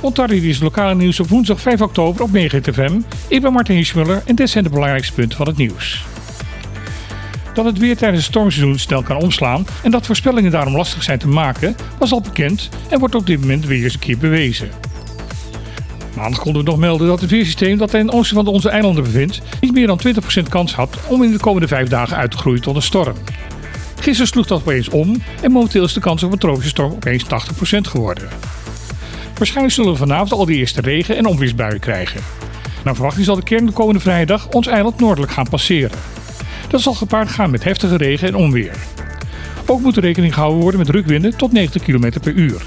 Ontario is lokale nieuws op woensdag 5 oktober op FM. Ik ben Martin Schmuller en dit zijn de belangrijkste punten van het nieuws. Dat het weer tijdens het stormseizoen snel kan omslaan en dat voorspellingen daarom lastig zijn te maken, was al bekend en wordt op dit moment weer eens een keer bewezen. Maandag konden we nog melden dat het weersysteem dat het oosten van onze eilanden bevindt niet meer dan 20% kans had om in de komende vijf dagen uit te groeien tot een storm. Gisteren sloeg dat opeens om en momenteel is de kans op een tropische storm opeens 80% geworden. Waarschijnlijk zullen we vanavond al de eerste regen- en onweersbuien krijgen. Naar verwachting zal de kern de komende vrijdag ons eiland noordelijk gaan passeren. Dat zal gepaard gaan met heftige regen en onweer. Ook moet er rekening gehouden worden met rukwinden tot 90 km per uur.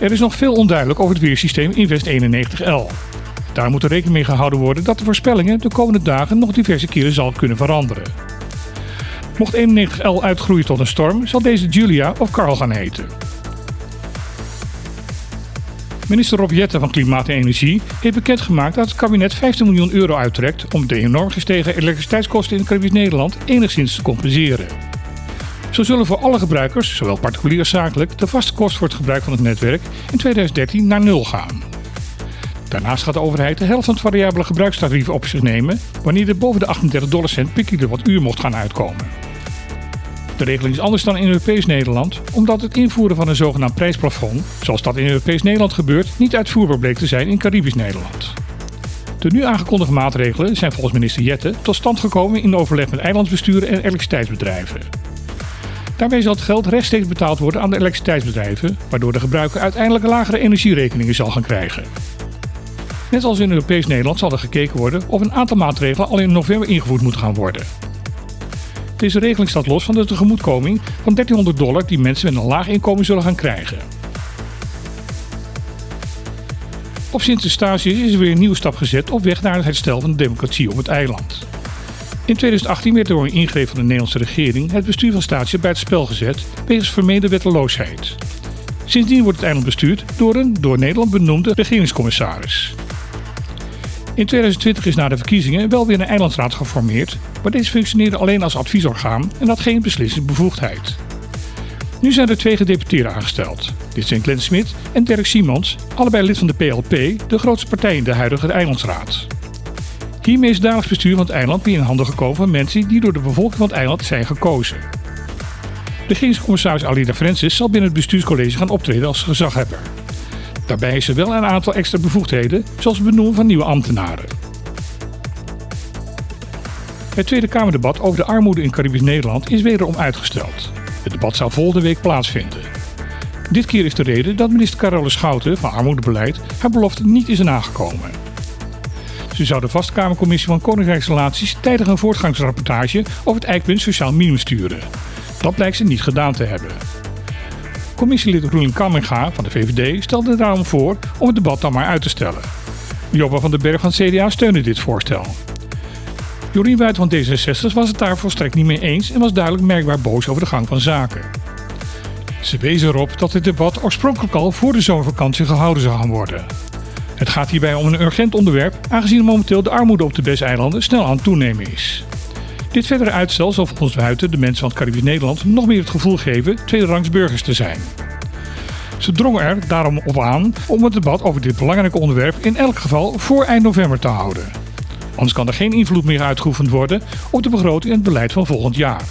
Er is nog veel onduidelijk over het weersysteem in West 91L. Daar moet er rekening mee gehouden worden dat de voorspellingen de komende dagen nog diverse keren zal kunnen veranderen. Mocht 91L uitgroeien tot een storm, zal deze Julia of Carl gaan heten. Minister Rob Jette van Klimaat en Energie heeft bekendgemaakt dat het kabinet 15 miljoen euro uittrekt om de enorm gestegen elektriciteitskosten in Caribisch Nederland enigszins te compenseren. Zo zullen voor alle gebruikers, zowel particulier als zakelijk, de vaste kosten voor het gebruik van het netwerk in 2013 naar nul gaan. Daarnaast gaat de overheid de helft van het variabele gebruikstarief op zich nemen wanneer er boven de 38 dollar cent per kilowattuur mocht gaan uitkomen. De regeling is anders dan in Europees Nederland, omdat het invoeren van een zogenaamd prijsplafond, zoals dat in Europees Nederland gebeurt, niet uitvoerbaar bleek te zijn in Caribisch Nederland. De nu aangekondigde maatregelen zijn volgens minister Jette tot stand gekomen in overleg met eilandsbesturen en elektriciteitsbedrijven. Daarmee zal het geld rechtstreeks betaald worden aan de elektriciteitsbedrijven, waardoor de gebruiker uiteindelijk lagere energierekeningen zal gaan krijgen. Net als in Europees Nederland zal er gekeken worden of een aantal maatregelen al in november ingevoerd moeten gaan worden. Deze regeling staat los van de tegemoetkoming van 1300 dollar die mensen met een laag inkomen zullen gaan krijgen. Op Sint-Eustatius is er weer een nieuwe stap gezet op weg naar het herstel van de democratie op het eiland. In 2018 werd door een ingreep van de Nederlandse regering het bestuur van Statius bij het spel gezet wegens vermeende wetteloosheid. Sindsdien wordt het eiland bestuurd door een door Nederland benoemde regeringscommissaris. In 2020 is na de verkiezingen wel weer een eilandsraad geformeerd, maar deze functioneerde alleen als adviesorgaan en had geen beslissingsbevoegdheid. Nu zijn er twee gedeputeerden aangesteld. Dit zijn Glenn Smit en Dirk Simons, allebei lid van de PLP, de grootste partij in de huidige eilandsraad. Hiermee is het dagelijks bestuur van het eiland weer in handen gekomen van mensen die door de bevolking van het eiland zijn gekozen. De regeringscommissaris Alida Francis zal binnen het bestuurscollege gaan optreden als gezaghebber. Daarbij is er wel een aantal extra bevoegdheden, zoals het benoemen van nieuwe ambtenaren. Het Tweede Kamerdebat over de armoede in Caribisch Nederland is wederom uitgesteld. Het debat zou volgende week plaatsvinden. Dit keer is de reden dat minister Carole Schouten van Armoedebeleid haar belofte niet is nagekomen. Ze zou de vastkamercommissie van Koninkrijksrelaties tijdig een voortgangsrapportage over het eikpunt sociaal minimum sturen. Dat blijkt ze niet gedaan te hebben. Commissielid Roelien Kamminga van de VVD stelde daarom voor om het debat dan maar uit te stellen. Jobba van den Berg van CDA steunde dit voorstel. Jorien Wuit van D66 was het daar volstrekt niet mee eens en was duidelijk merkbaar boos over de gang van zaken. Ze wees erop dat dit debat oorspronkelijk al voor de zomervakantie gehouden zou gaan worden. Het gaat hierbij om een urgent onderwerp, aangezien momenteel de armoede op de BES-eilanden snel aan het toenemen is. Dit verdere uitstel zal volgens Wuiten de mensen van het Caribisch Nederland nog meer het gevoel geven tweederangs burgers te zijn. Ze drongen er daarom op aan om het debat over dit belangrijke onderwerp in elk geval voor eind november te houden. Anders kan er geen invloed meer uitgeoefend worden op de begroting en het beleid van volgend jaar.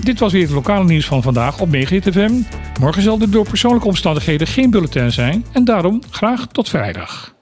Dit was weer het lokale nieuws van vandaag op FM. Morgen zal er door persoonlijke omstandigheden geen bulletin zijn en daarom graag tot vrijdag.